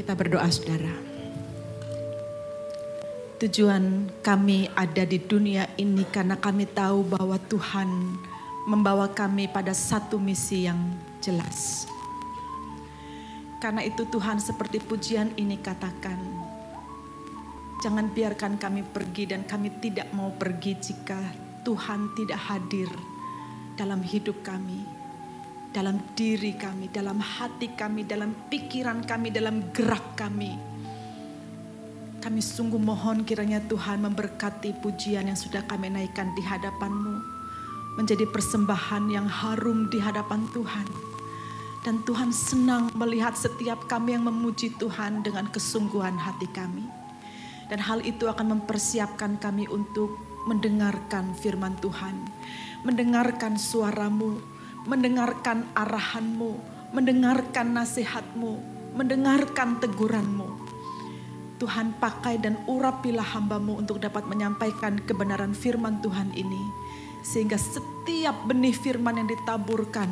Kita berdoa saudara. Tujuan kami ada di dunia ini karena kami tahu bahwa Tuhan membawa kami pada satu misi yang jelas. Karena itu Tuhan seperti pujian ini katakan, jangan biarkan kami pergi dan kami tidak mau pergi jika Tuhan tidak hadir dalam hidup kami, dalam diri kami, dalam hati kami, dalam pikiran kami, dalam gerak kami. Kami sungguh mohon kiranya Tuhan memberkati pujian yang sudah kami naikkan di hadapan-Mu. Menjadi persembahan yang harum di hadapan Tuhan. Dan Tuhan senang melihat setiap kami yang memuji Tuhan dengan kesungguhan hati kami. Dan hal itu akan mempersiapkan kami untuk mendengarkan firman Tuhan. Mendengarkan suaramu, mendengarkan arahanmu, mendengarkan nasihatmu, mendengarkan teguranmu Tuhan pakai dan urapilah hambamu untuk dapat menyampaikan kebenaran firman Tuhan ini. Sehingga setiap benih firman yang ditaburkan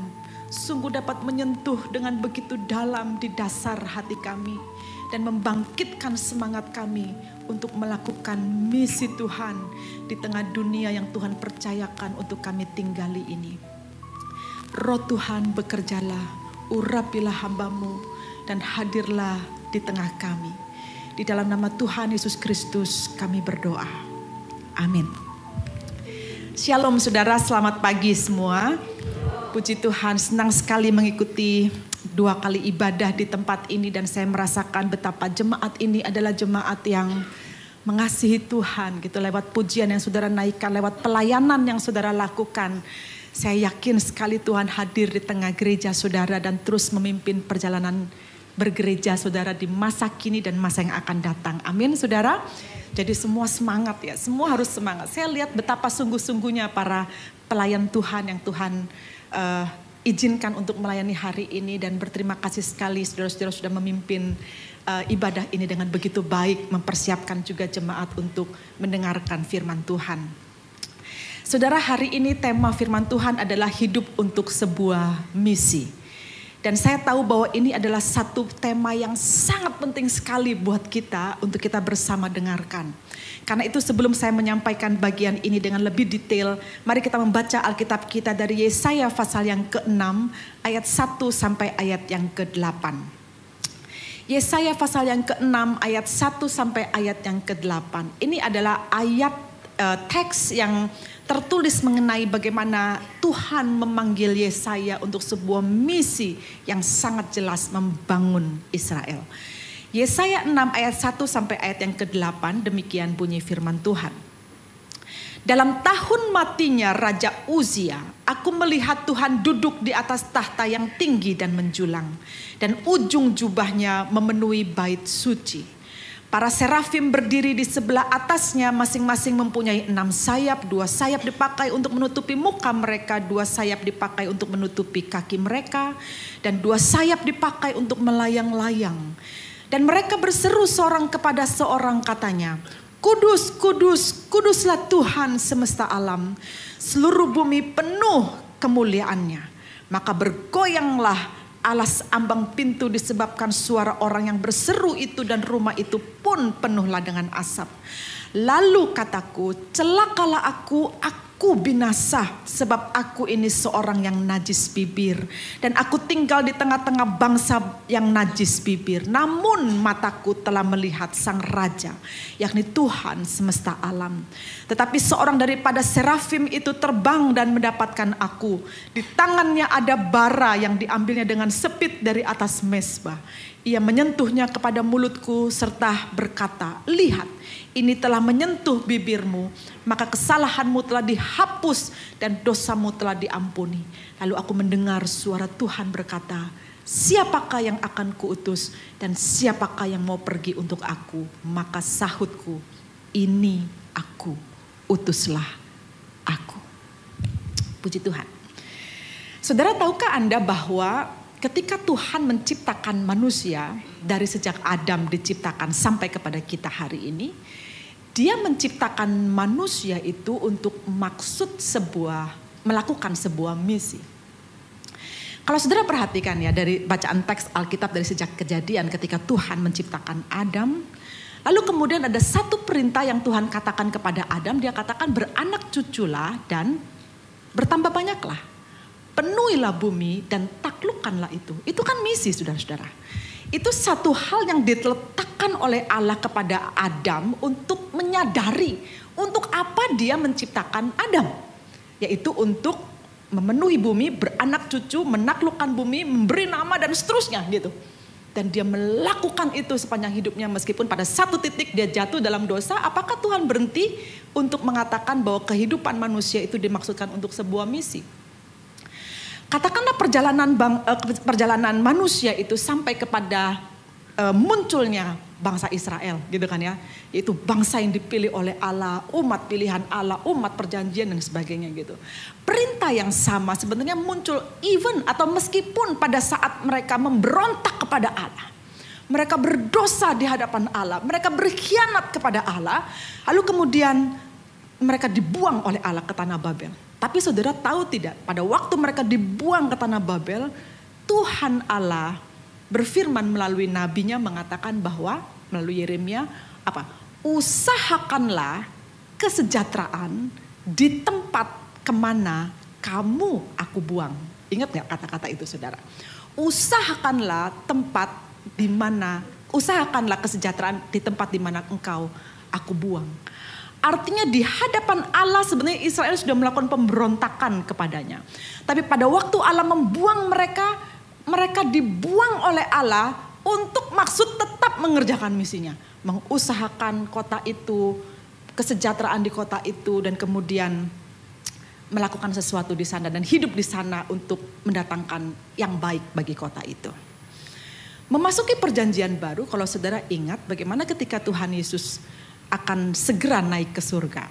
sungguh dapat menyentuh dengan begitu dalam di dasar hati kami. Dan membangkitkan semangat kami untuk melakukan misi Tuhan di tengah dunia yang Tuhan percayakan untuk kami tinggali ini. Roh Tuhan bekerjalah, urapilah hambamu dan hadirlah di tengah kami. Di dalam nama Tuhan Yesus Kristus kami berdoa. Amin. Shalom saudara, selamat pagi semua. Puji Tuhan, senang sekali mengikuti dua kali ibadah di tempat ini dan saya merasakan betapa jemaat ini adalah jemaat yang mengasihi Tuhan gitu lewat pujian yang saudara naikkan, lewat pelayanan yang saudara lakukan. Saya yakin sekali Tuhan hadir di tengah gereja saudara dan terus memimpin perjalanan bergereja saudara di masa kini dan masa yang akan datang. Amin saudara. Jadi semua semangat ya, semua harus semangat. Saya lihat betapa sungguh-sungguhnya para pelayan Tuhan yang Tuhan uh, izinkan untuk melayani hari ini dan berterima kasih sekali saudara-saudara sudah memimpin uh, ibadah ini dengan begitu baik, mempersiapkan juga jemaat untuk mendengarkan firman Tuhan. Saudara, hari ini tema firman Tuhan adalah hidup untuk sebuah misi. Dan saya tahu bahwa ini adalah satu tema yang sangat penting sekali buat kita untuk kita bersama dengarkan. Karena itu sebelum saya menyampaikan bagian ini dengan lebih detail, mari kita membaca Alkitab kita dari Yesaya pasal yang ke-6 ayat 1 sampai ayat yang ke-8. Yesaya pasal yang ke-6 ayat 1 sampai ayat yang ke-8. Ini adalah ayat uh, teks yang tertulis mengenai bagaimana Tuhan memanggil Yesaya untuk sebuah misi yang sangat jelas membangun Israel. Yesaya 6 ayat 1 sampai ayat yang ke-8 demikian bunyi firman Tuhan. Dalam tahun matinya Raja Uzia, aku melihat Tuhan duduk di atas tahta yang tinggi dan menjulang. Dan ujung jubahnya memenuhi bait suci Para serafim berdiri di sebelah atasnya masing-masing mempunyai enam sayap. Dua sayap dipakai untuk menutupi muka mereka. Dua sayap dipakai untuk menutupi kaki mereka. Dan dua sayap dipakai untuk melayang-layang. Dan mereka berseru seorang kepada seorang katanya. Kudus, kudus, kuduslah Tuhan semesta alam. Seluruh bumi penuh kemuliaannya. Maka bergoyanglah alas ambang pintu disebabkan suara orang yang berseru itu dan rumah itu pun penuhlah dengan asap. Lalu kataku, celakalah aku, aku binasa sebab aku ini seorang yang najis bibir. Dan aku tinggal di tengah-tengah bangsa yang najis bibir. Namun mataku telah melihat sang raja, yakni Tuhan semesta alam. Tetapi seorang daripada serafim itu terbang dan mendapatkan aku. Di tangannya ada bara yang diambilnya dengan sepit dari atas mesbah. Ia menyentuhnya kepada mulutku serta berkata, lihat ini telah menyentuh bibirmu, maka kesalahanmu telah dihapus dan dosamu telah diampuni. Lalu aku mendengar suara Tuhan berkata, siapakah yang akan kuutus dan siapakah yang mau pergi untuk aku? Maka sahutku, ini aku, utuslah aku. Puji Tuhan. Saudara tahukah Anda bahwa ketika Tuhan menciptakan manusia dari sejak Adam diciptakan sampai kepada kita hari ini, dia menciptakan manusia itu untuk maksud sebuah melakukan sebuah misi. Kalau saudara perhatikan ya dari bacaan teks Alkitab dari sejak kejadian ketika Tuhan menciptakan Adam. Lalu kemudian ada satu perintah yang Tuhan katakan kepada Adam. Dia katakan beranak cuculah dan bertambah banyaklah. Penuhilah bumi dan taklukkanlah itu. Itu kan misi saudara-saudara. Itu satu hal yang diletakkan oleh Allah kepada Adam untuk menyadari untuk apa dia menciptakan Adam. Yaitu untuk memenuhi bumi, beranak cucu, menaklukkan bumi, memberi nama dan seterusnya gitu. Dan dia melakukan itu sepanjang hidupnya meskipun pada satu titik dia jatuh dalam dosa. Apakah Tuhan berhenti untuk mengatakan bahwa kehidupan manusia itu dimaksudkan untuk sebuah misi? Katakanlah perjalanan bang, eh, perjalanan manusia itu sampai kepada uh, munculnya bangsa Israel gitu kan ya. Yaitu bangsa yang dipilih oleh Allah, umat pilihan Allah, umat perjanjian dan sebagainya gitu. Perintah yang sama sebenarnya muncul even atau meskipun pada saat mereka memberontak kepada Allah. Mereka berdosa di hadapan Allah, mereka berkhianat kepada Allah, lalu kemudian mereka dibuang oleh Allah ke tanah Babel. Tapi saudara tahu tidak, pada waktu mereka dibuang ke tanah Babel, Tuhan Allah berfirman melalui nabinya mengatakan bahwa melalui Yeremia apa? Usahakanlah kesejahteraan di tempat ke mana kamu aku buang. Ingat nggak kata-kata itu saudara? Usahakanlah tempat di mana, usahakanlah kesejahteraan di tempat di mana engkau aku buang. Artinya di hadapan Allah sebenarnya Israel sudah melakukan pemberontakan kepadanya. Tapi pada waktu Allah membuang mereka, mereka dibuang oleh Allah untuk maksud tetap mengerjakan misinya. Mengusahakan kota itu, kesejahteraan di kota itu dan kemudian melakukan sesuatu di sana dan hidup di sana untuk mendatangkan yang baik bagi kota itu. Memasuki perjanjian baru kalau saudara ingat bagaimana ketika Tuhan Yesus akan segera naik ke surga.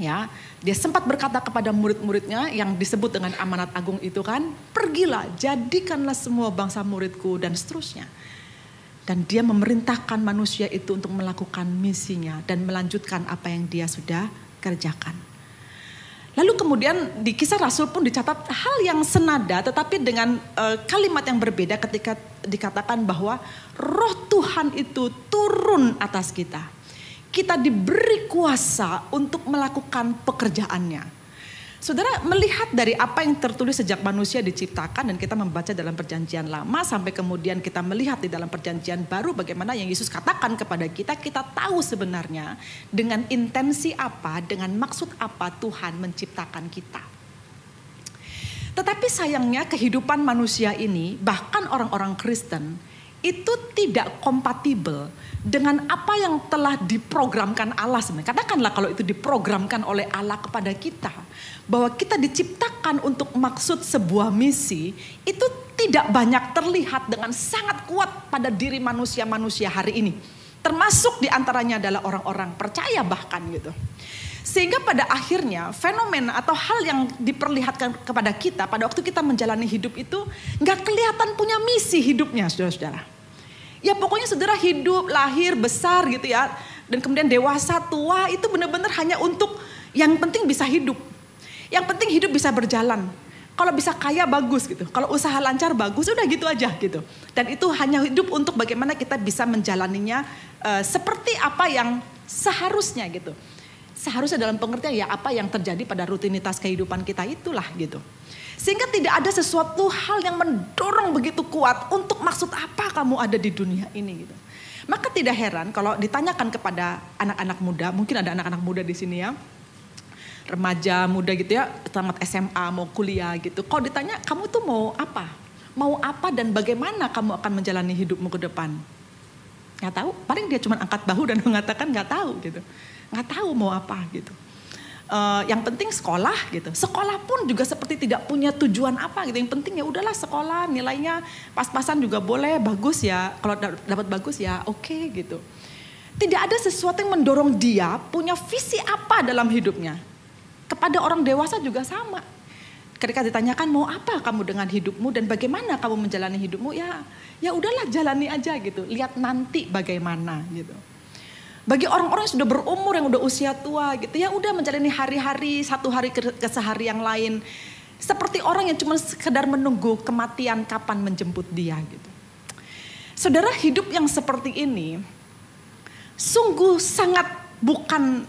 Ya dia sempat berkata kepada murid-muridnya yang disebut dengan amanat agung itu kan pergilah jadikanlah semua bangsa muridku dan seterusnya. Dan dia memerintahkan manusia itu untuk melakukan misinya dan melanjutkan apa yang dia sudah kerjakan. Lalu kemudian di kisah rasul pun dicatat hal yang senada tetapi dengan uh, kalimat yang berbeda ketika dikatakan bahwa roh Tuhan itu turun atas kita kita diberi kuasa untuk melakukan pekerjaannya. Saudara melihat dari apa yang tertulis sejak manusia diciptakan dan kita membaca dalam perjanjian lama sampai kemudian kita melihat di dalam perjanjian baru bagaimana yang Yesus katakan kepada kita, kita tahu sebenarnya dengan intensi apa, dengan maksud apa Tuhan menciptakan kita. Tetapi sayangnya kehidupan manusia ini bahkan orang-orang Kristen itu tidak kompatibel dengan apa yang telah diprogramkan Allah sebenarnya. Katakanlah kalau itu diprogramkan oleh Allah kepada kita. Bahwa kita diciptakan untuk maksud sebuah misi itu tidak banyak terlihat dengan sangat kuat pada diri manusia-manusia hari ini. Termasuk di antaranya adalah orang-orang percaya bahkan gitu. Sehingga pada akhirnya fenomena atau hal yang diperlihatkan kepada kita pada waktu kita menjalani hidup itu nggak kelihatan punya misi hidupnya saudara-saudara. Ya pokoknya saudara hidup, lahir, besar gitu ya. Dan kemudian dewasa, tua itu benar-benar hanya untuk yang penting bisa hidup. Yang penting hidup bisa berjalan. Kalau bisa kaya bagus gitu. Kalau usaha lancar bagus udah gitu aja gitu. Dan itu hanya hidup untuk bagaimana kita bisa menjalaninya uh, seperti apa yang seharusnya gitu seharusnya dalam pengertian ya apa yang terjadi pada rutinitas kehidupan kita itulah gitu. Sehingga tidak ada sesuatu hal yang mendorong begitu kuat untuk maksud apa kamu ada di dunia ini gitu. Maka tidak heran kalau ditanyakan kepada anak-anak muda, mungkin ada anak-anak muda di sini ya, remaja muda gitu ya, tamat SMA mau kuliah gitu. Kalau ditanya kamu tuh mau apa? Mau apa dan bagaimana kamu akan menjalani hidupmu ke depan? Nggak tahu, paling dia cuma angkat bahu dan mengatakan nggak tahu gitu nggak tahu mau apa gitu. Uh, yang penting sekolah gitu. Sekolah pun juga seperti tidak punya tujuan apa gitu. Yang penting ya udahlah sekolah nilainya pas-pasan juga boleh bagus ya. Kalau dapat bagus ya oke okay, gitu. Tidak ada sesuatu yang mendorong dia punya visi apa dalam hidupnya. Kepada orang dewasa juga sama. Ketika ditanyakan mau apa kamu dengan hidupmu dan bagaimana kamu menjalani hidupmu ya ya udahlah jalani aja gitu. Lihat nanti bagaimana gitu. Bagi orang-orang yang sudah berumur, yang udah usia tua gitu ya udah menjalani hari-hari, satu hari ke, ke sehari yang lain. Seperti orang yang cuma sekedar menunggu kematian kapan menjemput dia gitu. Saudara hidup yang seperti ini sungguh sangat bukan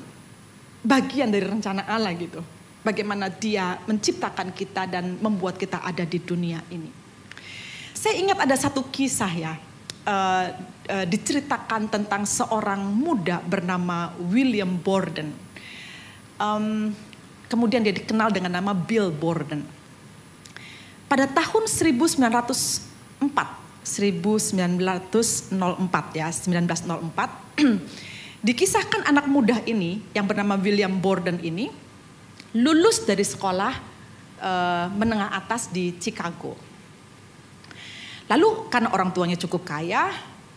bagian dari rencana Allah gitu. Bagaimana dia menciptakan kita dan membuat kita ada di dunia ini. Saya ingat ada satu kisah ya, uh, uh, diceritakan tentang seorang muda bernama William Borden. Um, Kemudian dia dikenal dengan nama Bill Borden. Pada tahun 1904, 1904 ya, 1904, dikisahkan anak muda ini yang bernama William Borden ini lulus dari sekolah uh, menengah atas di Chicago. Lalu karena orang tuanya cukup kaya,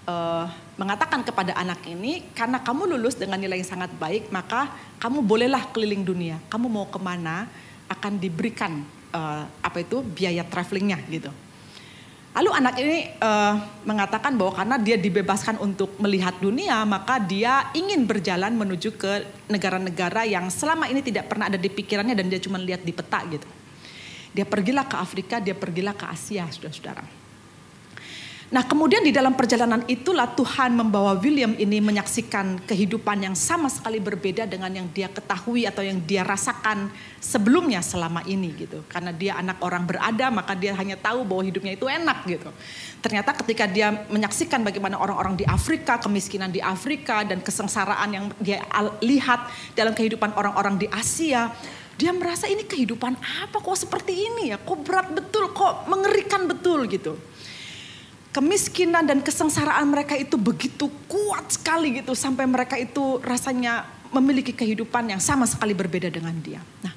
uh, mengatakan kepada anak ini, karena kamu lulus dengan nilai yang sangat baik, maka kamu bolehlah keliling dunia. Kamu mau ke mana akan diberikan uh, apa itu biaya travelingnya gitu. Lalu anak ini uh, mengatakan bahwa karena dia dibebaskan untuk melihat dunia, maka dia ingin berjalan menuju ke negara-negara yang selama ini tidak pernah ada di pikirannya dan dia cuma lihat di peta gitu. Dia pergilah ke Afrika, dia pergilah ke Asia, saudara-saudara. Nah kemudian di dalam perjalanan itulah Tuhan membawa William ini menyaksikan kehidupan yang sama sekali berbeda dengan yang dia ketahui atau yang dia rasakan sebelumnya selama ini gitu. Karena dia anak orang berada maka dia hanya tahu bahwa hidupnya itu enak gitu. Ternyata ketika dia menyaksikan bagaimana orang-orang di Afrika, kemiskinan di Afrika dan kesengsaraan yang dia lihat dalam kehidupan orang-orang di Asia, dia merasa ini kehidupan apa kok seperti ini ya, kok berat betul, kok mengerikan betul gitu kemiskinan dan kesengsaraan mereka itu begitu kuat sekali gitu sampai mereka itu rasanya memiliki kehidupan yang sama sekali berbeda dengan dia. Nah,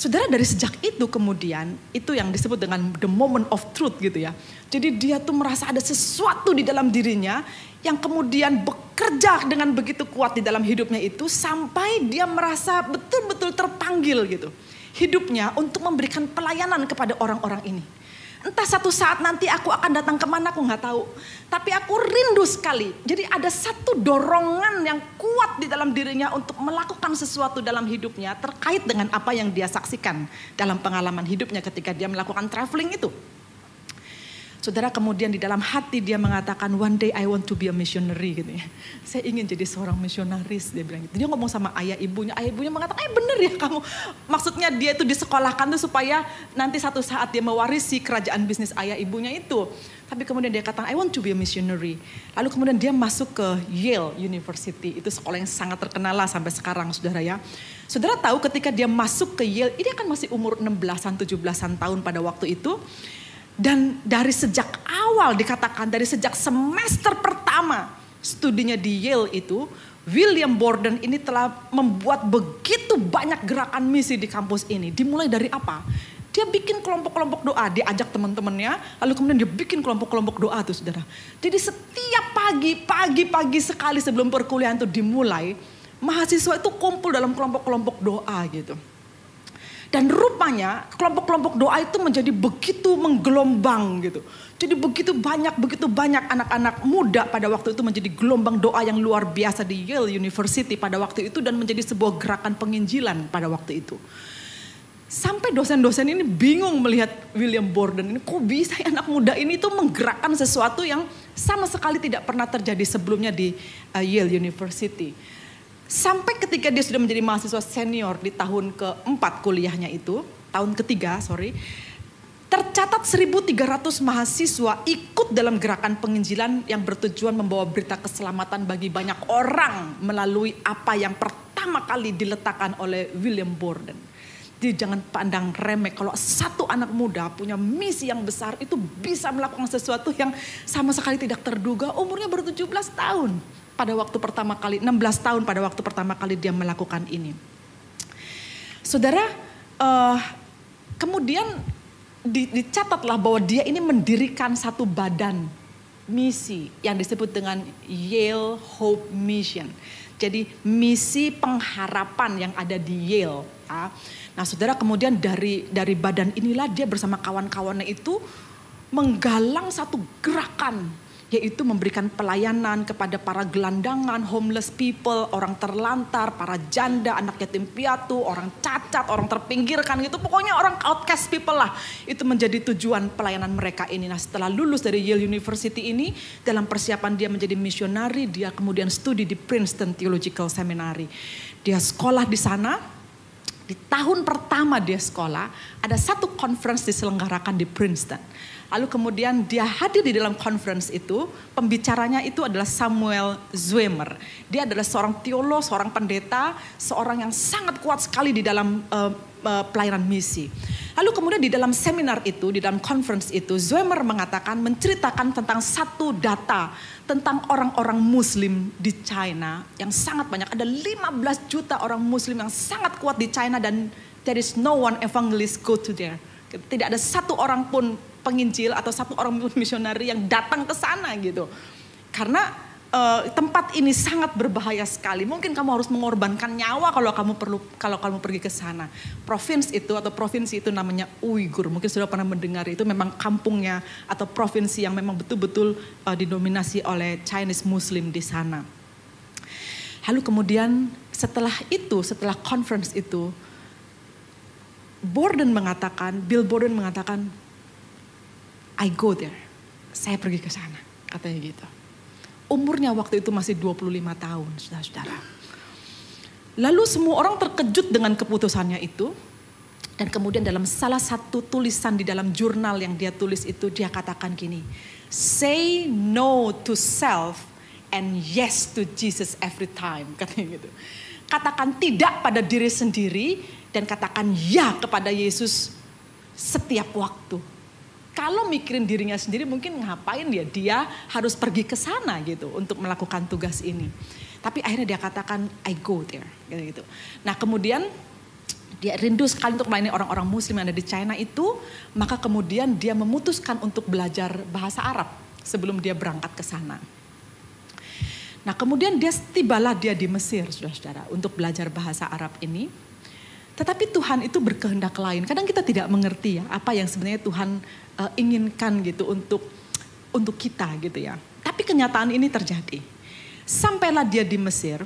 Saudara dari sejak itu kemudian itu yang disebut dengan the moment of truth gitu ya. Jadi dia tuh merasa ada sesuatu di dalam dirinya yang kemudian bekerja dengan begitu kuat di dalam hidupnya itu sampai dia merasa betul-betul terpanggil gitu. Hidupnya untuk memberikan pelayanan kepada orang-orang ini. Entah satu saat nanti aku akan datang ke mana aku nggak tahu. Tapi aku rindu sekali. Jadi ada satu dorongan yang kuat di dalam dirinya untuk melakukan sesuatu dalam hidupnya terkait dengan apa yang dia saksikan dalam pengalaman hidupnya ketika dia melakukan traveling itu. Saudara kemudian di dalam hati dia mengatakan one day I want to be a missionary gitu ya. Saya ingin jadi seorang misionaris dia bilang gitu. Dia ngomong sama ayah ibunya, ayah ibunya mengatakan, "Eh bener ya kamu." Maksudnya dia itu disekolahkan tuh supaya nanti satu saat dia mewarisi kerajaan bisnis ayah ibunya itu. Tapi kemudian dia katakan, I want to be a missionary. Lalu kemudian dia masuk ke Yale University. Itu sekolah yang sangat terkenal lah sampai sekarang saudara ya. Saudara tahu ketika dia masuk ke Yale, ini kan masih umur 16-an, 17-an tahun pada waktu itu. Dan dari sejak awal dikatakan dari sejak semester pertama studinya di Yale itu William Borden ini telah membuat begitu banyak gerakan misi di kampus ini. Dimulai dari apa? Dia bikin kelompok-kelompok doa, diajak teman-temannya, lalu kemudian dia bikin kelompok-kelompok doa tuh saudara. Jadi setiap pagi, pagi-pagi sekali sebelum perkuliahan itu dimulai, mahasiswa itu kumpul dalam kelompok-kelompok doa gitu. Dan rupanya kelompok-kelompok doa itu menjadi begitu menggelombang gitu. Jadi begitu banyak, begitu banyak anak-anak muda pada waktu itu menjadi gelombang doa yang luar biasa di Yale University pada waktu itu dan menjadi sebuah gerakan penginjilan pada waktu itu. Sampai dosen-dosen ini bingung melihat William Borden ini, kok bisa anak muda ini tuh menggerakkan sesuatu yang sama sekali tidak pernah terjadi sebelumnya di uh, Yale University. Sampai ketika dia sudah menjadi mahasiswa senior di tahun keempat kuliahnya itu, tahun ketiga sorry, tercatat 1.300 mahasiswa ikut dalam gerakan penginjilan yang bertujuan membawa berita keselamatan bagi banyak orang melalui apa yang pertama kali diletakkan oleh William Borden. Jadi jangan pandang remeh kalau satu anak muda punya misi yang besar itu bisa melakukan sesuatu yang sama sekali tidak terduga umurnya baru 17 tahun pada waktu pertama kali, 16 tahun pada waktu pertama kali dia melakukan ini. Saudara, uh, kemudian dicatatlah bahwa dia ini mendirikan satu badan misi yang disebut dengan Yale Hope Mission. Jadi misi pengharapan yang ada di Yale. Ya. Nah saudara kemudian dari dari badan inilah dia bersama kawan-kawannya itu menggalang satu gerakan yaitu memberikan pelayanan kepada para gelandangan, homeless people, orang terlantar, para janda, anak yatim piatu, orang cacat, orang terpinggirkan gitu. Pokoknya orang outcast people lah. Itu menjadi tujuan pelayanan mereka ini. Nah setelah lulus dari Yale University ini, dalam persiapan dia menjadi misionari, dia kemudian studi di Princeton Theological Seminary. Dia sekolah di sana, di tahun pertama dia sekolah, ada satu conference diselenggarakan di Princeton Lalu kemudian dia hadir di dalam conference itu, pembicaranya itu adalah Samuel Zwemer. Dia adalah seorang teolog, seorang pendeta, seorang yang sangat kuat sekali di dalam uh, uh, pelayanan misi. Lalu kemudian di dalam seminar itu, di dalam conference itu, Zwemer mengatakan, menceritakan tentang satu data tentang orang-orang muslim di China yang sangat banyak. Ada 15 juta orang muslim yang sangat kuat di China dan there is no one evangelist go to there. Tidak ada satu orang pun penginjil atau satu orang misionari yang datang ke sana gitu. Karena uh, tempat ini sangat berbahaya sekali. Mungkin kamu harus mengorbankan nyawa kalau kamu perlu kalau kamu pergi ke sana. Provinsi itu atau provinsi itu namanya Uighur. Mungkin sudah pernah mendengar itu memang kampungnya atau provinsi yang memang betul-betul uh, didominasi oleh Chinese Muslim di sana. Lalu kemudian setelah itu, setelah conference itu, Borden mengatakan, Bill Borden mengatakan, I go there. Saya pergi ke sana, katanya gitu. Umurnya waktu itu masih 25 tahun, saudara-saudara. Lalu semua orang terkejut dengan keputusannya itu. Dan kemudian dalam salah satu tulisan di dalam jurnal yang dia tulis itu dia katakan gini. Say no to self and yes to Jesus every time. Katanya gitu. Katakan tidak pada diri sendiri dan katakan ya kepada Yesus setiap waktu kalau mikirin dirinya sendiri mungkin ngapain dia? Dia harus pergi ke sana gitu untuk melakukan tugas ini. Tapi akhirnya dia katakan I go there gitu. Nah kemudian dia rindu sekali untuk melayani orang-orang muslim yang ada di China itu, maka kemudian dia memutuskan untuk belajar bahasa Arab sebelum dia berangkat ke sana. Nah kemudian dia tibalah dia di Mesir, saudara-saudara, untuk belajar bahasa Arab ini. Tetapi Tuhan itu berkehendak lain. Kadang kita tidak mengerti ya apa yang sebenarnya Tuhan uh, inginkan gitu untuk untuk kita gitu ya. Tapi kenyataan ini terjadi. Sampailah dia di Mesir,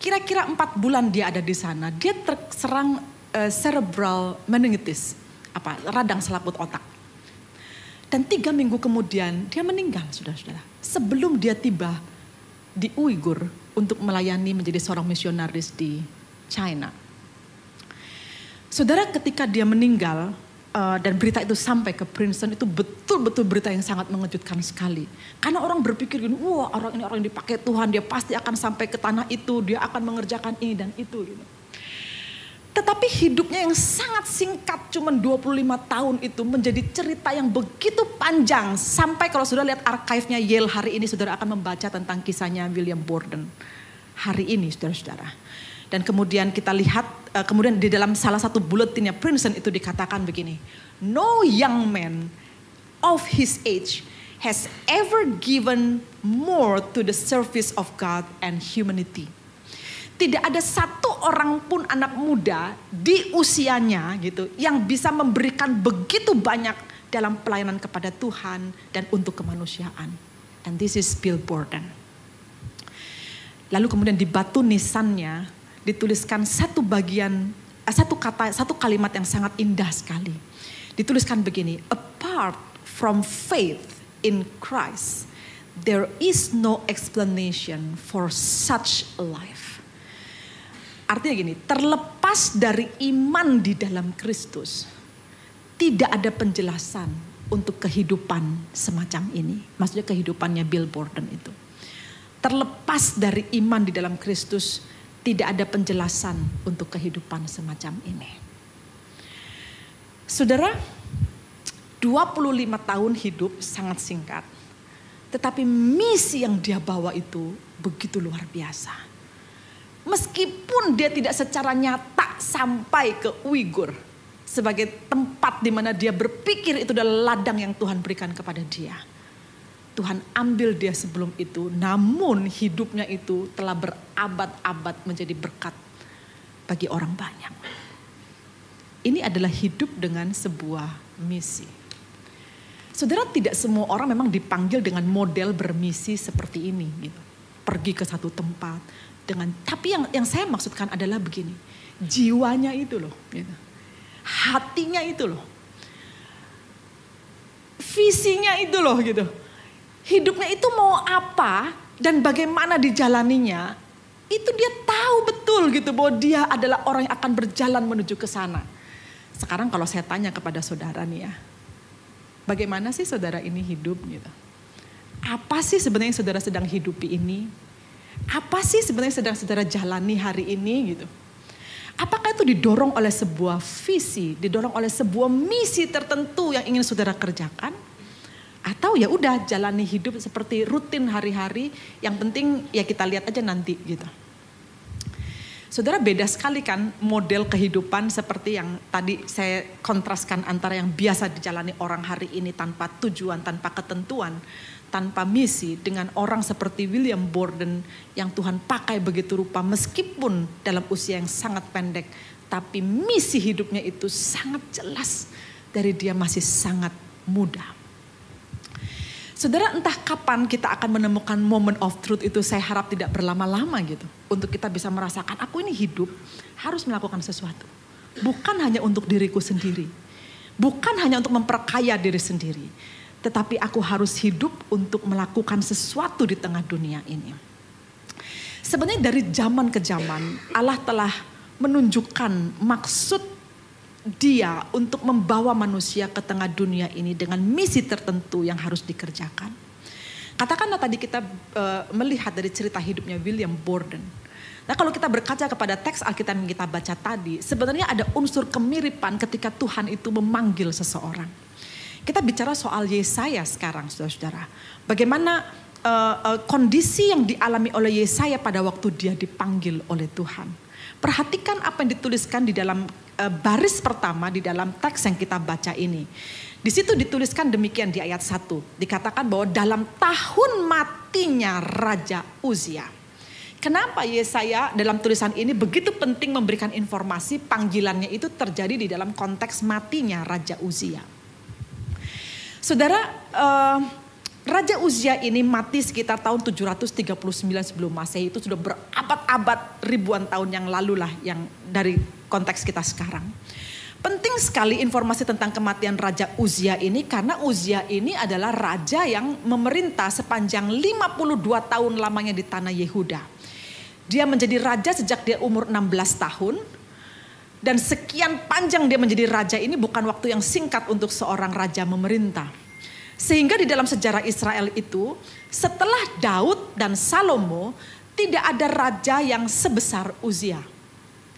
kira-kira empat bulan dia ada di sana, dia terserang uh, cerebral meningitis, apa radang selaput otak. Dan tiga minggu kemudian dia meninggal, saudara-saudara. Sebelum dia tiba di Uighur untuk melayani menjadi seorang misionaris di China. Saudara ketika dia meninggal, uh, dan berita itu sampai ke Princeton itu betul-betul berita yang sangat mengejutkan sekali. Karena orang berpikir gini, wah orang ini orang yang dipakai Tuhan, dia pasti akan sampai ke tanah itu, dia akan mengerjakan ini dan itu. Gitu. Tetapi hidupnya yang sangat singkat, cuma 25 tahun itu menjadi cerita yang begitu panjang. Sampai kalau sudah lihat arkivnya Yale hari ini, saudara akan membaca tentang kisahnya William Borden. Hari ini, saudara-saudara. Dan kemudian kita lihat, uh, kemudian di dalam salah satu bulletinnya Princeton itu dikatakan begini. No young man of his age has ever given more to the service of God and humanity. Tidak ada satu orang pun anak muda di usianya gitu yang bisa memberikan begitu banyak dalam pelayanan kepada Tuhan dan untuk kemanusiaan. And this is Bill Borden. Lalu kemudian di batu nisannya dituliskan satu bagian, eh, satu kata, satu kalimat yang sangat indah sekali. Dituliskan begini, apart from faith in Christ, there is no explanation for such a life. Artinya gini, terlepas dari iman di dalam Kristus, tidak ada penjelasan untuk kehidupan semacam ini. Maksudnya kehidupannya Bill Borden itu. Terlepas dari iman di dalam Kristus, tidak ada penjelasan untuk kehidupan semacam ini. Saudara, 25 tahun hidup sangat singkat. Tetapi misi yang dia bawa itu begitu luar biasa. Meskipun dia tidak secara nyata sampai ke Uighur sebagai tempat di mana dia berpikir itu adalah ladang yang Tuhan berikan kepada dia Tuhan ambil dia sebelum itu, namun hidupnya itu telah berabad-abad menjadi berkat bagi orang banyak. Ini adalah hidup dengan sebuah misi. Saudara tidak semua orang memang dipanggil dengan model bermisi seperti ini gitu. Pergi ke satu tempat dengan tapi yang yang saya maksudkan adalah begini. Jiwanya itu loh gitu. Hatinya itu loh. Visinya itu loh gitu. Hidupnya itu mau apa dan bagaimana dijalaninya itu dia tahu betul gitu bahwa dia adalah orang yang akan berjalan menuju ke sana. Sekarang kalau saya tanya kepada saudara nih ya, Bagaimana sih saudara ini hidup gitu? Apa sih sebenarnya saudara sedang hidupi ini? Apa sih sebenarnya sedang saudara jalani hari ini gitu? Apakah itu didorong oleh sebuah visi, didorong oleh sebuah misi tertentu yang ingin saudara kerjakan? Atau ya udah jalani hidup seperti rutin hari-hari, yang penting ya kita lihat aja nanti gitu. Saudara beda sekali kan model kehidupan seperti yang tadi saya kontraskan antara yang biasa dijalani orang hari ini tanpa tujuan, tanpa ketentuan, tanpa misi dengan orang seperti William Borden yang Tuhan pakai begitu rupa meskipun dalam usia yang sangat pendek tapi misi hidupnya itu sangat jelas dari dia masih sangat muda. Saudara entah kapan kita akan menemukan moment of truth itu saya harap tidak berlama-lama gitu. Untuk kita bisa merasakan aku ini hidup harus melakukan sesuatu. Bukan hanya untuk diriku sendiri. Bukan hanya untuk memperkaya diri sendiri. Tetapi aku harus hidup untuk melakukan sesuatu di tengah dunia ini. Sebenarnya dari zaman ke zaman Allah telah menunjukkan maksud dia untuk membawa manusia ke tengah dunia ini dengan misi tertentu yang harus dikerjakan. Katakanlah tadi kita uh, melihat dari cerita hidupnya William Borden. Nah kalau kita berkaca kepada teks Alkitab yang kita baca tadi, sebenarnya ada unsur kemiripan ketika Tuhan itu memanggil seseorang. Kita bicara soal Yesaya sekarang, saudara-saudara. Bagaimana uh, uh, kondisi yang dialami oleh Yesaya pada waktu dia dipanggil oleh Tuhan. Perhatikan apa yang dituliskan di dalam Eh, baris pertama di dalam teks yang kita baca ini. Di situ dituliskan demikian di ayat 1. Dikatakan bahwa dalam tahun matinya Raja Uzia. Kenapa Yesaya dalam tulisan ini begitu penting memberikan informasi panggilannya itu terjadi di dalam konteks matinya Raja Uzia. Saudara, uh, Raja Uzia ini mati sekitar tahun 739 sebelum Masehi itu sudah berabad-abad ribuan tahun yang lalu lah yang dari konteks kita sekarang. Penting sekali informasi tentang kematian Raja Uzia ini karena Uzia ini adalah raja yang memerintah sepanjang 52 tahun lamanya di tanah Yehuda. Dia menjadi raja sejak dia umur 16 tahun dan sekian panjang dia menjadi raja ini bukan waktu yang singkat untuk seorang raja memerintah. Sehingga di dalam sejarah Israel itu setelah Daud dan Salomo tidak ada raja yang sebesar Uzia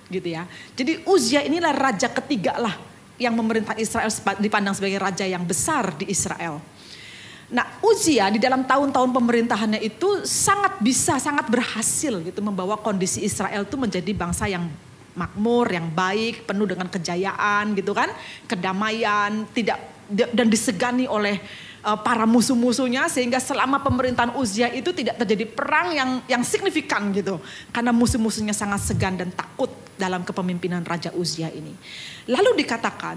gitu ya. Jadi Uzia inilah raja ketiga lah yang memerintah Israel dipandang sebagai raja yang besar di Israel. Nah Uzia di dalam tahun-tahun pemerintahannya itu sangat bisa, sangat berhasil gitu membawa kondisi Israel itu menjadi bangsa yang makmur, yang baik, penuh dengan kejayaan gitu kan, kedamaian, tidak dan disegani oleh para musuh-musuhnya sehingga selama pemerintahan Uzia itu tidak terjadi perang yang yang signifikan gitu karena musuh-musuhnya sangat segan dan takut dalam kepemimpinan Raja Uzia ini. Lalu dikatakan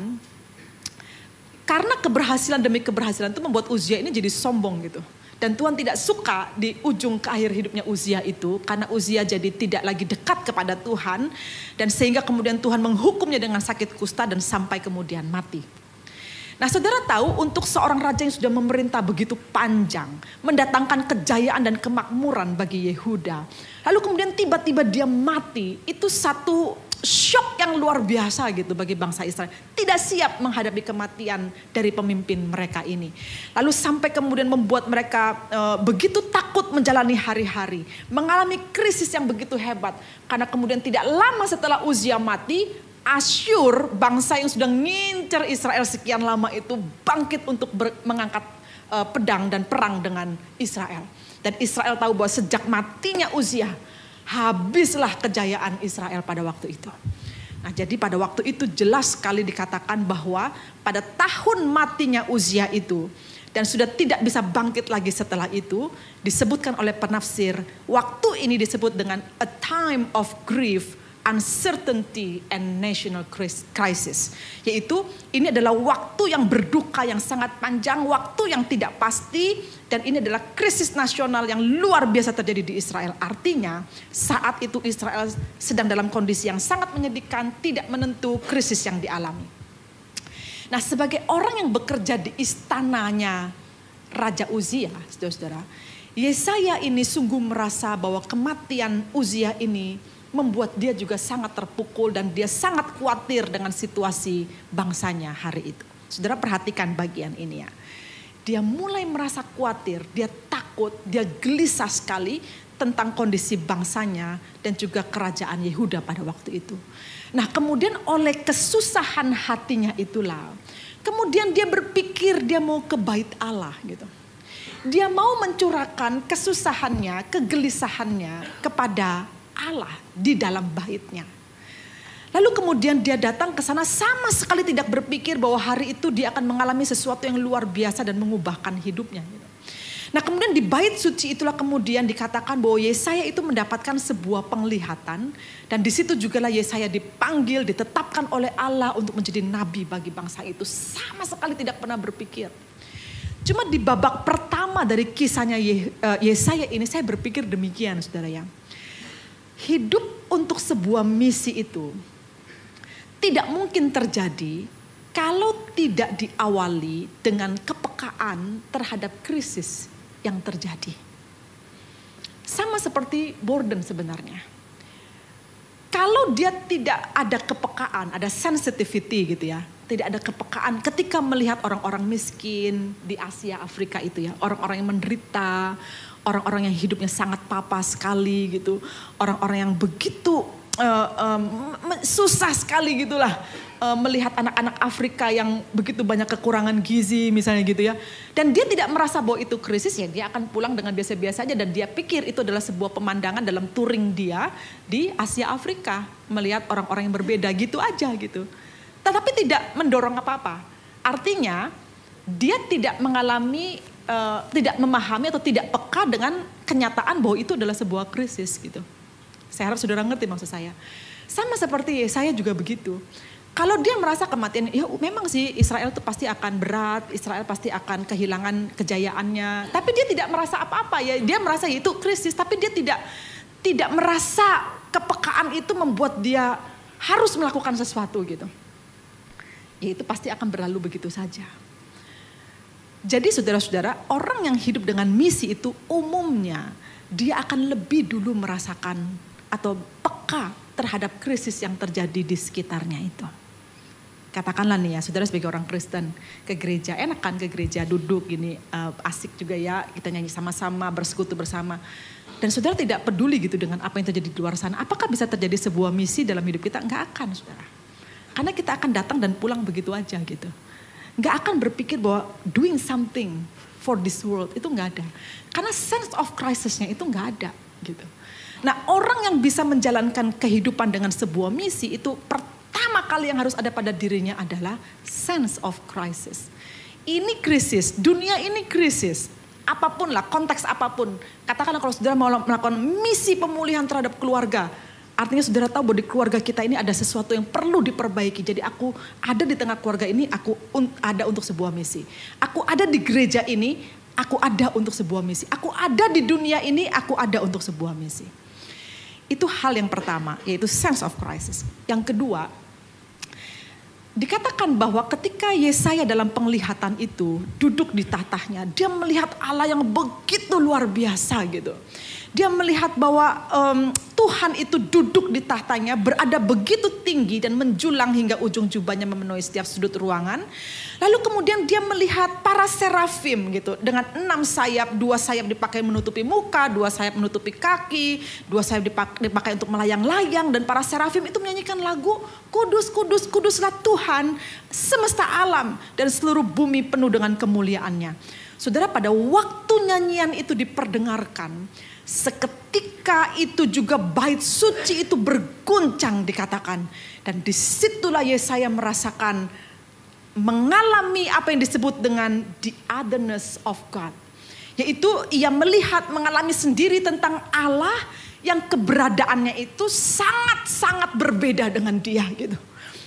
karena keberhasilan demi keberhasilan itu membuat Uzia ini jadi sombong gitu. Dan Tuhan tidak suka di ujung ke akhir hidupnya Uzia itu karena Uzia jadi tidak lagi dekat kepada Tuhan dan sehingga kemudian Tuhan menghukumnya dengan sakit kusta dan sampai kemudian mati. Nah saudara tahu untuk seorang raja yang sudah memerintah begitu panjang. Mendatangkan kejayaan dan kemakmuran bagi Yehuda. Lalu kemudian tiba-tiba dia mati. Itu satu shock yang luar biasa gitu bagi bangsa Israel. Tidak siap menghadapi kematian dari pemimpin mereka ini. Lalu sampai kemudian membuat mereka e, begitu takut menjalani hari-hari. Mengalami krisis yang begitu hebat. Karena kemudian tidak lama setelah Uzia mati, Asyur, bangsa yang sudah ngincer Israel sekian lama itu bangkit untuk ber, mengangkat uh, pedang dan perang dengan Israel. Dan Israel tahu bahwa sejak matinya Uzia, habislah kejayaan Israel pada waktu itu. Nah jadi pada waktu itu jelas sekali dikatakan bahwa pada tahun matinya Uzia itu, dan sudah tidak bisa bangkit lagi setelah itu, disebutkan oleh penafsir, waktu ini disebut dengan a time of grief uncertainty and national crisis. Yaitu ini adalah waktu yang berduka yang sangat panjang, waktu yang tidak pasti dan ini adalah krisis nasional yang luar biasa terjadi di Israel. Artinya saat itu Israel sedang dalam kondisi yang sangat menyedihkan, tidak menentu krisis yang dialami. Nah sebagai orang yang bekerja di istananya Raja Uzia, saudara-saudara, Yesaya ini sungguh merasa bahwa kematian Uzia ini membuat dia juga sangat terpukul dan dia sangat khawatir dengan situasi bangsanya hari itu. Saudara perhatikan bagian ini ya. Dia mulai merasa khawatir, dia takut, dia gelisah sekali tentang kondisi bangsanya dan juga kerajaan Yehuda pada waktu itu. Nah kemudian oleh kesusahan hatinya itulah, kemudian dia berpikir dia mau ke bait Allah gitu dia mau mencurahkan kesusahannya, kegelisahannya kepada Allah di dalam baitnya. Lalu kemudian dia datang ke sana sama sekali tidak berpikir bahwa hari itu dia akan mengalami sesuatu yang luar biasa dan mengubahkan hidupnya. Nah kemudian di bait suci itulah kemudian dikatakan bahwa Yesaya itu mendapatkan sebuah penglihatan. Dan di situ juga lah Yesaya dipanggil, ditetapkan oleh Allah untuk menjadi nabi bagi bangsa itu. Sama sekali tidak pernah berpikir Cuma di babak pertama dari kisahnya eh, Yesaya ini saya berpikir demikian saudara ya. Hidup untuk sebuah misi itu tidak mungkin terjadi kalau tidak diawali dengan kepekaan terhadap krisis yang terjadi. Sama seperti Borden sebenarnya. Kalau dia tidak ada kepekaan, ada sensitivity gitu ya, tidak ada kepekaan ketika melihat orang-orang miskin di Asia Afrika itu ya, orang-orang yang menderita, orang-orang yang hidupnya sangat papa sekali gitu, orang-orang yang begitu uh, um, susah sekali gitulah uh, melihat anak-anak Afrika yang begitu banyak kekurangan gizi misalnya gitu ya, dan dia tidak merasa bahwa itu krisis ya, dia akan pulang dengan biasa-biasa aja. Dan dia pikir itu adalah sebuah pemandangan dalam touring dia di Asia Afrika. Melihat orang-orang yang berbeda gitu aja gitu tetapi tidak mendorong apa-apa. Artinya dia tidak mengalami, uh, tidak memahami atau tidak peka dengan kenyataan bahwa itu adalah sebuah krisis gitu. Saya harap saudara ngerti maksud saya. Sama seperti saya juga begitu. Kalau dia merasa kematian, ya memang sih Israel itu pasti akan berat, Israel pasti akan kehilangan kejayaannya. Tapi dia tidak merasa apa-apa ya, dia merasa ya itu krisis, tapi dia tidak tidak merasa kepekaan itu membuat dia harus melakukan sesuatu gitu ya itu pasti akan berlalu begitu saja. Jadi saudara-saudara, orang yang hidup dengan misi itu umumnya dia akan lebih dulu merasakan atau peka terhadap krisis yang terjadi di sekitarnya itu. Katakanlah nih ya, saudara sebagai orang Kristen ke gereja, enak kan ke gereja duduk gini uh, asik juga ya, kita nyanyi sama-sama, bersekutu bersama. Dan saudara tidak peduli gitu dengan apa yang terjadi di luar sana. Apakah bisa terjadi sebuah misi dalam hidup kita? Enggak akan saudara. Karena kita akan datang dan pulang begitu aja gitu. Nggak akan berpikir bahwa doing something for this world itu nggak ada. Karena sense of crisisnya itu nggak ada gitu. Nah orang yang bisa menjalankan kehidupan dengan sebuah misi itu pertama kali yang harus ada pada dirinya adalah sense of crisis. Ini krisis, dunia ini krisis. Apa pun lah, konteks apa pun. Katakanlah kalau saudara mau melakukan misi pemulihan terhadap keluarga Artinya saudara tahu bahwa di keluarga kita ini ada sesuatu yang perlu diperbaiki. Jadi aku ada di tengah keluarga ini, aku ada untuk sebuah misi. Aku ada di gereja ini, aku ada untuk sebuah misi. Aku ada di dunia ini, aku ada untuk sebuah misi. Itu hal yang pertama, yaitu sense of crisis. Yang kedua, dikatakan bahwa ketika Yesaya dalam penglihatan itu duduk di tatahnya, dia melihat Allah yang begitu luar biasa gitu. Dia melihat bahwa um, Tuhan itu duduk di tahtanya berada begitu tinggi dan menjulang hingga ujung jubahnya memenuhi setiap sudut ruangan. Lalu kemudian dia melihat para serafim gitu dengan enam sayap, dua sayap dipakai menutupi muka, dua sayap menutupi kaki, dua sayap dipakai, dipakai untuk melayang-layang dan para serafim itu menyanyikan lagu kudus, kudus, kuduslah Tuhan semesta alam dan seluruh bumi penuh dengan kemuliaannya. Saudara pada waktu nyanyian itu diperdengarkan, Seketika itu juga bait suci itu berguncang dikatakan. Dan di situlah Yesaya merasakan mengalami apa yang disebut dengan the otherness of God. Yaitu ia melihat mengalami sendiri tentang Allah yang keberadaannya itu sangat-sangat berbeda dengan dia gitu.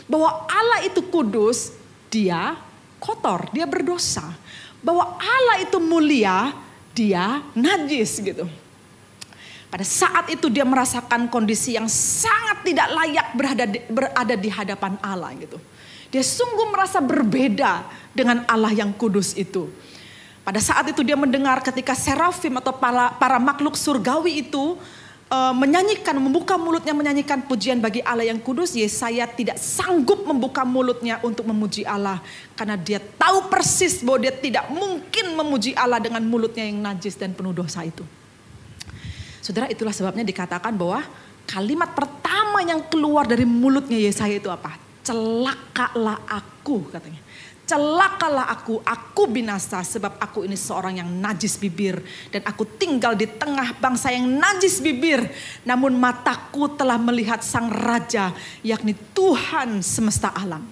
Bahwa Allah itu kudus, dia kotor, dia berdosa. Bahwa Allah itu mulia, dia najis gitu. Pada saat itu dia merasakan kondisi yang sangat tidak layak berada di, berada di hadapan Allah gitu. Dia sungguh merasa berbeda dengan Allah yang kudus itu. Pada saat itu dia mendengar ketika serafim atau para, para makhluk surgawi itu uh, menyanyikan, membuka mulutnya menyanyikan pujian bagi Allah yang kudus, Yesaya tidak sanggup membuka mulutnya untuk memuji Allah. Karena dia tahu persis bahwa dia tidak mungkin memuji Allah dengan mulutnya yang najis dan penuh dosa itu. Saudara itulah sebabnya dikatakan bahwa kalimat pertama yang keluar dari mulutnya Yesaya itu apa? Celakalah aku katanya. Celakalah aku, aku binasa sebab aku ini seorang yang najis bibir. Dan aku tinggal di tengah bangsa yang najis bibir. Namun mataku telah melihat sang raja yakni Tuhan semesta alam.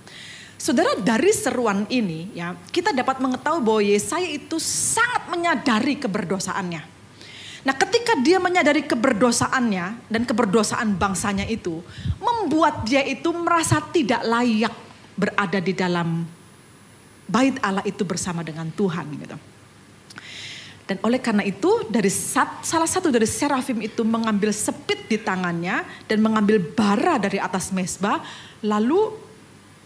Saudara dari seruan ini ya kita dapat mengetahui bahwa Yesaya itu sangat menyadari keberdosaannya. Nah ketika dia menyadari keberdosaannya dan keberdosaan bangsanya itu. Membuat dia itu merasa tidak layak berada di dalam bait Allah itu bersama dengan Tuhan gitu. Dan oleh karena itu dari sat, salah satu dari serafim itu mengambil sepit di tangannya dan mengambil bara dari atas mesbah lalu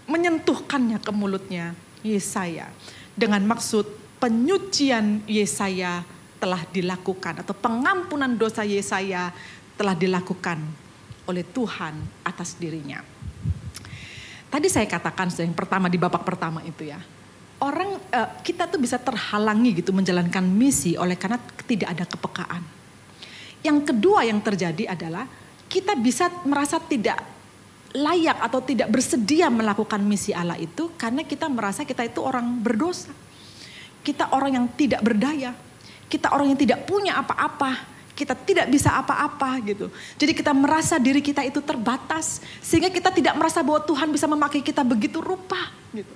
menyentuhkannya ke mulutnya Yesaya dengan maksud penyucian Yesaya telah dilakukan atau pengampunan dosa Yesaya telah dilakukan oleh Tuhan atas dirinya. Tadi saya katakan yang pertama di babak pertama itu ya. Orang uh, kita tuh bisa terhalangi gitu menjalankan misi oleh karena tidak ada kepekaan. Yang kedua yang terjadi adalah kita bisa merasa tidak layak atau tidak bersedia melakukan misi Allah itu karena kita merasa kita itu orang berdosa. Kita orang yang tidak berdaya, kita orang yang tidak punya apa-apa, kita tidak bisa apa-apa gitu. Jadi kita merasa diri kita itu terbatas sehingga kita tidak merasa bahwa Tuhan bisa memakai kita begitu rupa gitu.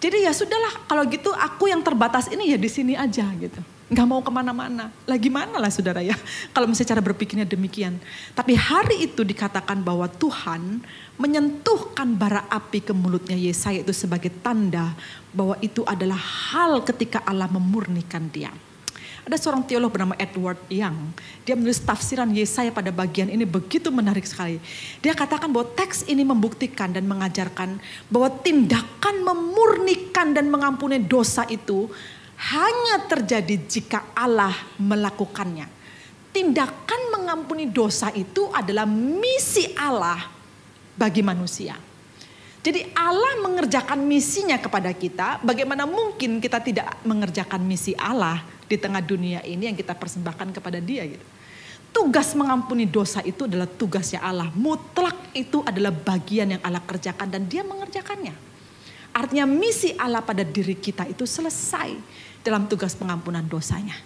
Jadi ya sudahlah kalau gitu aku yang terbatas ini ya di sini aja gitu. Gak mau ke mana-mana. Lagi mana lah saudara ya. Kalau misalnya cara berpikirnya demikian. Tapi hari itu dikatakan bahwa Tuhan menyentuhkan bara api ke mulutnya Yesaya itu sebagai tanda bahwa itu adalah hal ketika Allah memurnikan dia. Ada seorang teolog bernama Edward Young. Dia menulis tafsiran Yesaya pada bagian ini begitu menarik sekali. Dia katakan bahwa teks ini membuktikan dan mengajarkan bahwa tindakan memurnikan dan mengampuni dosa itu hanya terjadi jika Allah melakukannya. Tindakan mengampuni dosa itu adalah misi Allah bagi manusia. Jadi Allah mengerjakan misinya kepada kita, bagaimana mungkin kita tidak mengerjakan misi Allah di tengah dunia ini yang kita persembahkan kepada dia gitu. Tugas mengampuni dosa itu adalah tugasnya Allah. Mutlak itu adalah bagian yang Allah kerjakan dan dia mengerjakannya. Artinya misi Allah pada diri kita itu selesai dalam tugas pengampunan dosanya.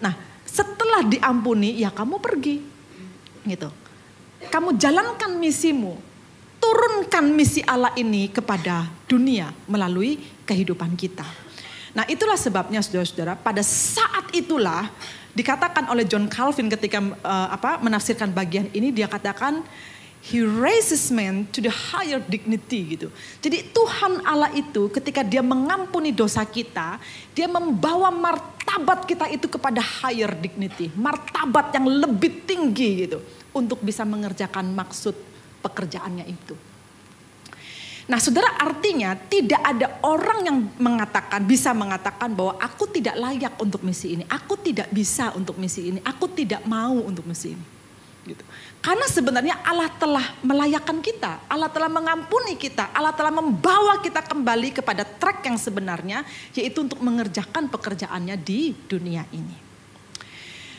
Nah setelah diampuni ya kamu pergi gitu. Kamu jalankan misimu. Turunkan misi Allah ini kepada dunia melalui kehidupan kita. Nah itulah sebabnya saudara-saudara pada saat itulah dikatakan oleh John Calvin ketika uh, apa menafsirkan bagian ini dia katakan He raises man to the higher dignity gitu. Jadi Tuhan Allah itu ketika dia mengampuni dosa kita, dia membawa martabat kita itu kepada higher dignity, martabat yang lebih tinggi gitu untuk bisa mengerjakan maksud pekerjaannya itu. Nah saudara artinya tidak ada orang yang mengatakan, bisa mengatakan bahwa aku tidak layak untuk misi ini. Aku tidak bisa untuk misi ini. Aku tidak mau untuk misi ini. Gitu. Karena sebenarnya Allah telah melayakkan kita. Allah telah mengampuni kita. Allah telah membawa kita kembali kepada track yang sebenarnya. Yaitu untuk mengerjakan pekerjaannya di dunia ini.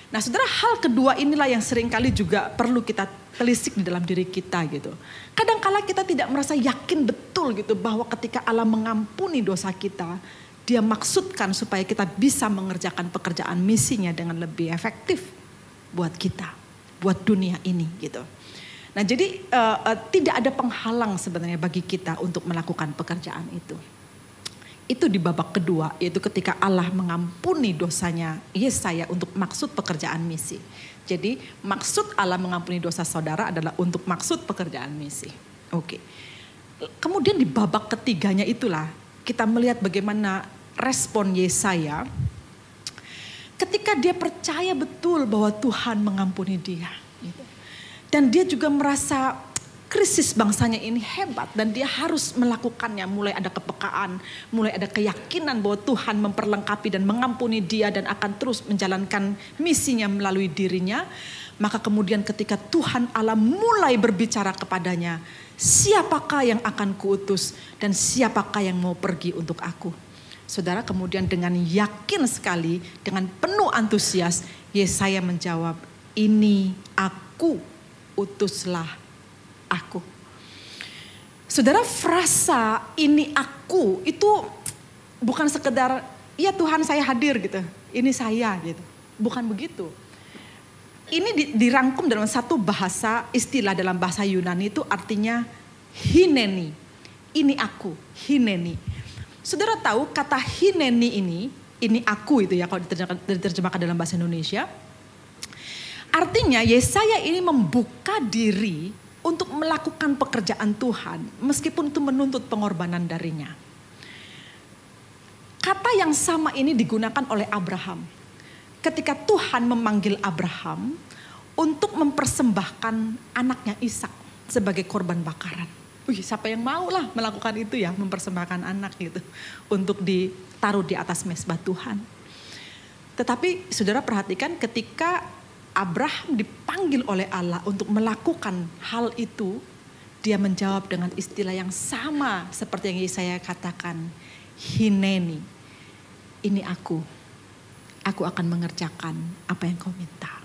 Nah saudara hal kedua inilah yang sering kali juga perlu kita telisik di dalam diri kita gitu. Kadangkala kita tidak merasa yakin betul gitu bahwa ketika Allah mengampuni dosa kita, dia maksudkan supaya kita bisa mengerjakan pekerjaan misinya dengan lebih efektif buat kita, buat dunia ini gitu. Nah jadi uh, uh, tidak ada penghalang sebenarnya bagi kita untuk melakukan pekerjaan itu. Itu di babak kedua, yaitu ketika Allah mengampuni dosanya Yesaya untuk maksud pekerjaan misi. Jadi maksud Allah mengampuni dosa saudara adalah untuk maksud pekerjaan misi. Oke. Kemudian di babak ketiganya itulah kita melihat bagaimana respon Yesaya ketika dia percaya betul bahwa Tuhan mengampuni dia. Dan dia juga merasa krisis bangsanya ini hebat dan dia harus melakukannya. Mulai ada kepekaan, mulai ada keyakinan bahwa Tuhan memperlengkapi dan mengampuni dia dan akan terus menjalankan misinya melalui dirinya. Maka kemudian ketika Tuhan Allah mulai berbicara kepadanya, siapakah yang akan kuutus dan siapakah yang mau pergi untuk aku. Saudara kemudian dengan yakin sekali, dengan penuh antusias, Yesaya menjawab, ini aku, utuslah aku. Saudara frasa ini aku itu bukan sekedar ya Tuhan saya hadir gitu. Ini saya gitu. Bukan begitu. Ini dirangkum dalam satu bahasa istilah dalam bahasa Yunani itu artinya hineni. Ini aku, hineni. Saudara tahu kata hineni ini, ini aku itu ya kalau diterjemahkan, diterjemahkan dalam bahasa Indonesia. Artinya Yesaya ini membuka diri untuk melakukan pekerjaan Tuhan meskipun itu menuntut pengorbanan darinya. Kata yang sama ini digunakan oleh Abraham. Ketika Tuhan memanggil Abraham untuk mempersembahkan anaknya Ishak sebagai korban bakaran. Wih, siapa yang mau lah melakukan itu ya, mempersembahkan anak gitu untuk ditaruh di atas mesbah Tuhan. Tetapi saudara perhatikan ketika Abraham dipanggil oleh Allah untuk melakukan hal itu, dia menjawab dengan istilah yang sama seperti yang saya katakan, hineni. Ini aku. Aku akan mengerjakan apa yang kau minta.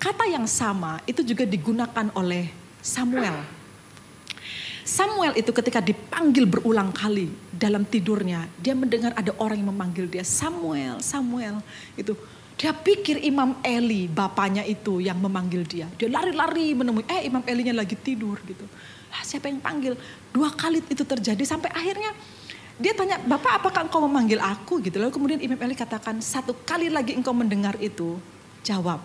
Kata yang sama itu juga digunakan oleh Samuel. Samuel itu ketika dipanggil berulang kali dalam tidurnya, dia mendengar ada orang yang memanggil dia Samuel, Samuel. Itu dia pikir Imam Eli, bapaknya itu yang memanggil dia. Dia lari-lari menemui, eh Imam Elinya lagi tidur gitu. Lah siapa yang panggil? Dua kali itu terjadi sampai akhirnya dia tanya, Bapak apakah engkau memanggil aku gitu. Lalu kemudian Imam Eli katakan, satu kali lagi engkau mendengar itu, jawab,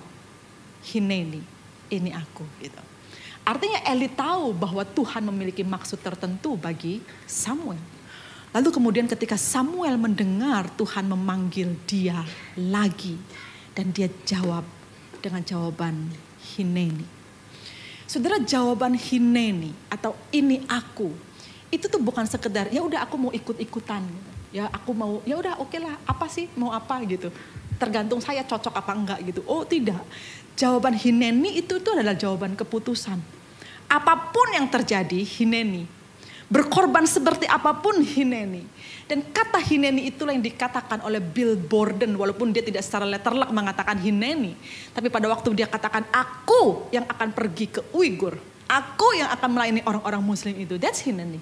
Hineni, ini aku gitu. Artinya Eli tahu bahwa Tuhan memiliki maksud tertentu bagi Samuel. Lalu kemudian ketika Samuel mendengar Tuhan memanggil dia lagi. Dan dia jawab dengan jawaban Hineni. Saudara jawaban Hineni atau ini aku. Itu tuh bukan sekedar ya udah aku mau ikut-ikutan. Ya aku mau ya udah oke okay lah apa sih mau apa gitu. Tergantung saya cocok apa enggak gitu. Oh tidak. Jawaban Hineni itu tuh adalah jawaban keputusan. Apa pun yang terjadi Hineni Berkorban seperti apa pun Hineni. Dan kata Hineni itulah yang dikatakan oleh Bill Borden walaupun dia tidak secara letterlock mengatakan Hineni. Tapi pada waktu dia katakan aku yang akan pergi ke Uighur. Aku yang akan melayani orang-orang muslim itu. That's Hineni.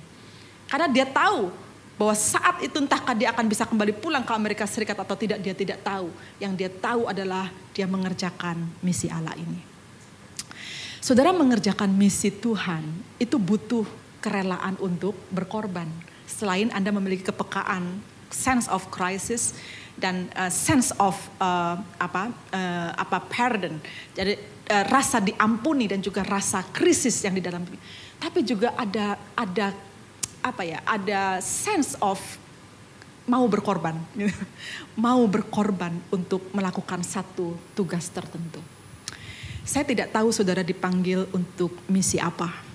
Karena dia tahu bahwa saat itu entahkah dia akan bisa kembali pulang ke Amerika Serikat atau tidak dia tidak tahu. Yang dia tahu adalah dia mengerjakan misi Allah ini. Saudara mengerjakan misi Tuhan itu butuh kerelaan untuk berkorban. Selain Anda memiliki kepekaan, sense of crisis dan uh, sense of uh, apa uh, apa pardon. Jadi uh, rasa diampuni dan juga rasa krisis yang di dalam tapi juga ada ada apa ya? Ada sense of mau berkorban. mau berkorban untuk melakukan satu tugas tertentu. Saya tidak tahu saudara dipanggil untuk misi apa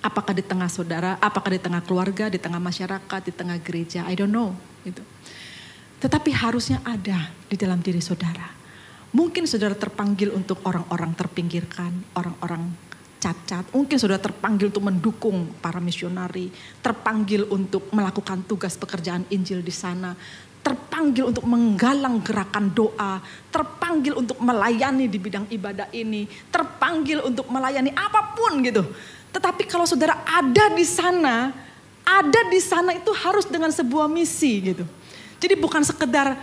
Apakah di tengah saudara, apakah di tengah keluarga, di tengah masyarakat, di tengah gereja, I don't know. Gitu. Tetapi harusnya ada di dalam diri saudara. Mungkin saudara terpanggil untuk orang-orang terpinggirkan, orang-orang cacat. Mungkin saudara terpanggil untuk mendukung para misionari, terpanggil untuk melakukan tugas pekerjaan Injil di sana, terpanggil untuk menggalang gerakan doa, terpanggil untuk melayani di bidang ibadah ini, terpanggil untuk melayani apa pun gitu. Tetapi kalau saudara ada di sana, ada di sana itu harus dengan sebuah misi gitu. Jadi bukan sekedar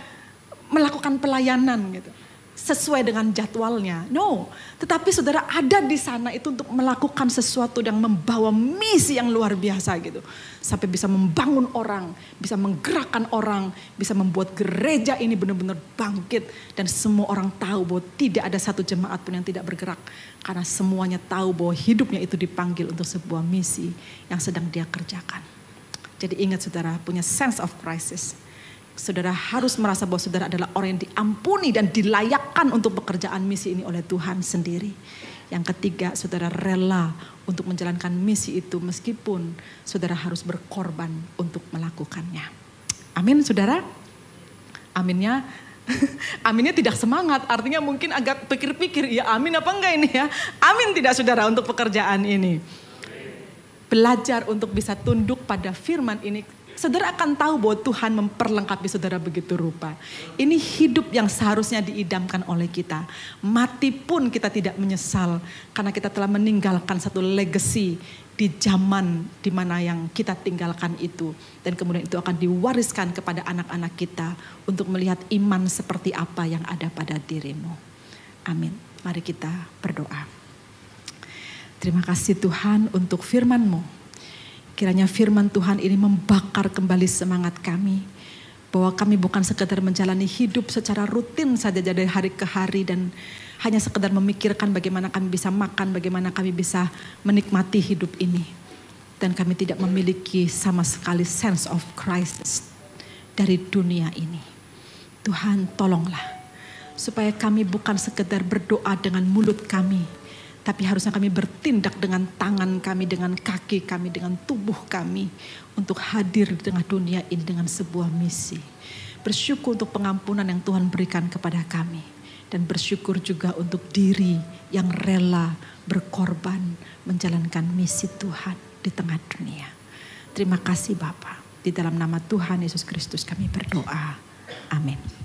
melakukan pelayanan gitu. Sesuai dengan jadwalnya. No, tetapi saudara ada di sana itu untuk melakukan sesuatu yang membawa misi yang luar biasa gitu. Sampai bisa membangun orang, bisa menggerakkan orang, bisa membuat gereja ini benar-benar bangkit. Dan semua orang tahu bahwa tidak ada satu jemaat pun yang tidak bergerak. Karena semuanya tahu bahwa hidupnya itu dipanggil untuk sebuah misi yang sedang dia kerjakan. Jadi ingat saudara, punya sense of crisis saudara harus merasa bahwa saudara adalah orang yang diampuni dan dilayakkan untuk pekerjaan misi ini oleh Tuhan sendiri. Yang ketiga, saudara rela untuk menjalankan misi itu meskipun saudara harus berkorban untuk melakukannya. Amin, saudara. Aminnya Aminnya tidak semangat, artinya mungkin agak pikir-pikir, ya amin apa enggak ini ya? Amin tidak saudara untuk pekerjaan ini. Belajar untuk bisa tunduk pada firman ini saudara akan tahu bahwa Tuhan memperlengkapi saudara begitu rupa. Ini hidup yang seharusnya diidamkan oleh kita. Mati pun kita tidak menyesal karena kita telah meninggalkan satu legacy di zaman di mana yang kita tinggalkan itu dan kemudian itu akan diwariskan kepada anak-anak kita untuk melihat iman seperti apa yang ada pada dirimu. Amin. Mari kita berdoa. Terima kasih Tuhan untuk firman-Mu Kiranya firman Tuhan ini membakar kembali semangat kami. Bahwa kami bukan sekedar menjalani hidup secara rutin saja dari hari ke hari dan hanya sekedar memikirkan bagaimana kami bisa makan, bagaimana kami bisa menikmati hidup ini. Dan kami tidak memiliki sama sekali sense of crisis dari dunia ini. Tuhan tolonglah supaya kami bukan sekedar berdoa dengan mulut kami, tapi harusnya kami bertindak dengan tangan kami, dengan kaki kami, dengan tubuh kami untuk hadir di tengah dunia ini dengan sebuah misi. Bersyukur untuk pengampunan yang Tuhan berikan kepada kami. Dan bersyukur juga untuk diri yang rela berkorban menjalankan misi Tuhan di tengah dunia. Terima kasih Bapak. Di dalam nama Tuhan Yesus Kristus kami berdoa. Amin.